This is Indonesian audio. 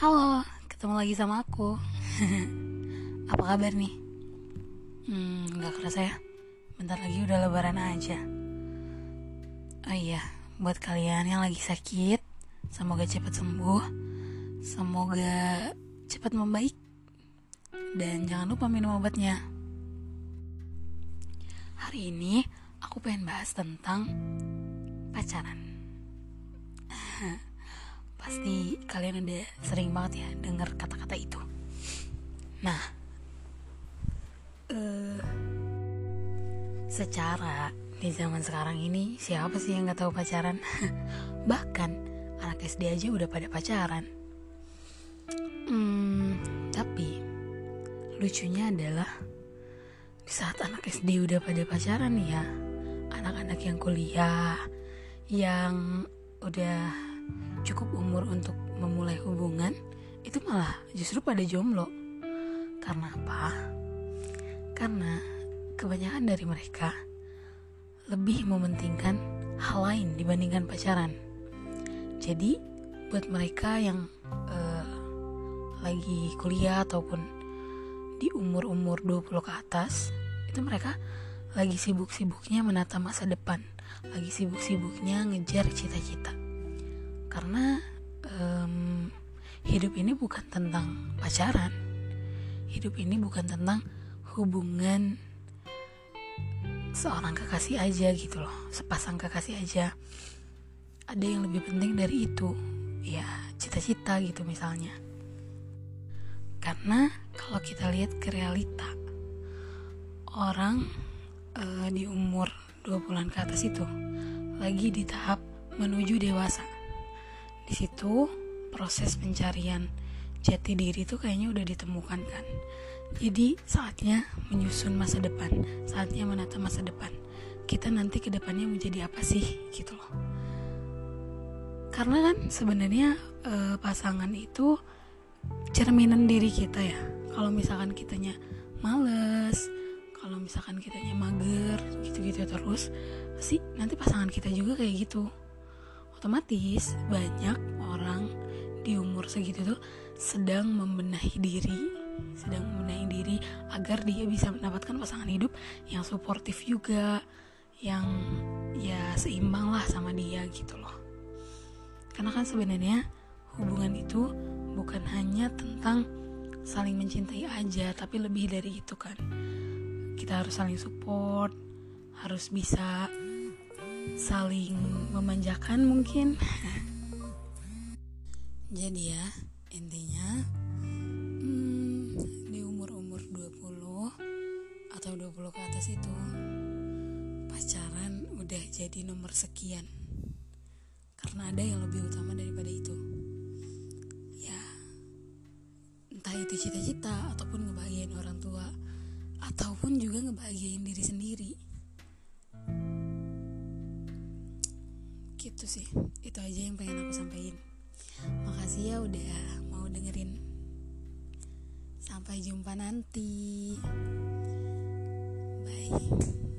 Halo, ketemu lagi sama aku. Apa kabar nih? Hmm, gak kerasa ya. Bentar lagi udah lebaran aja. Oh iya, buat kalian yang lagi sakit, semoga cepat sembuh. Semoga cepat membaik. Dan jangan lupa minum obatnya. Hari ini aku pengen bahas tentang pacaran. Pasti kalian udah sering banget ya dengar kata-kata itu. Nah, eh, secara di zaman sekarang ini siapa sih yang nggak tahu pacaran? Bahkan anak SD aja udah pada pacaran. Hmm, tapi lucunya adalah di saat anak SD udah pada pacaran ya, anak-anak yang kuliah, yang udah cukup umur untuk memulai hubungan itu malah justru pada jomblo. Karena apa? karena kebanyakan dari mereka lebih mementingkan hal lain dibandingkan pacaran. Jadi buat mereka yang uh, lagi kuliah ataupun di umur-umur 20 ke atas itu mereka lagi sibuk-sibuknya menata masa depan lagi sibuk-sibuknya ngejar cita-cita karena um, hidup ini bukan tentang pacaran. Hidup ini bukan tentang hubungan seorang kekasih aja gitu loh sepasang kekasih aja. Ada yang lebih penting dari itu ya cita-cita gitu misalnya. Karena kalau kita lihat ke realita orang uh, di umur 20-an ke atas itu lagi di tahap menuju dewasa di situ proses pencarian jati diri itu kayaknya udah ditemukan kan? Jadi saatnya menyusun masa depan saatnya menata masa depan. Kita nanti ke depannya menjadi apa sih gitu loh. Karena kan sebenarnya e, pasangan itu cerminan diri kita ya. Kalau misalkan kitanya males kalau misalkan kitanya mager gitu-gitu terus pasti nanti pasangan kita juga kayak gitu otomatis banyak orang di umur segitu tuh sedang membenahi diri sedang membenahi diri agar dia bisa mendapatkan pasangan hidup yang suportif juga yang ya seimbang lah sama dia gitu loh. Karena kan sebenarnya hubungan itu bukan hanya tentang saling mencintai aja tapi lebih dari itu kan. Kita harus saling support harus bisa saling memanjakan mungkin. Jadi ya intinya hmm, di umur-umur 20 atau 20 ke atas itu pacaran udah jadi nomor sekian. Karena ada yang lebih utama daripada itu. Ya entah itu cita-cita ataupun ngebahagiain orang tua ataupun juga ngebahagiain diri sendiri sih. Itu aja yang pengen aku sampaikan. Makasih ya udah mau dengerin. Sampai jumpa nanti. Bye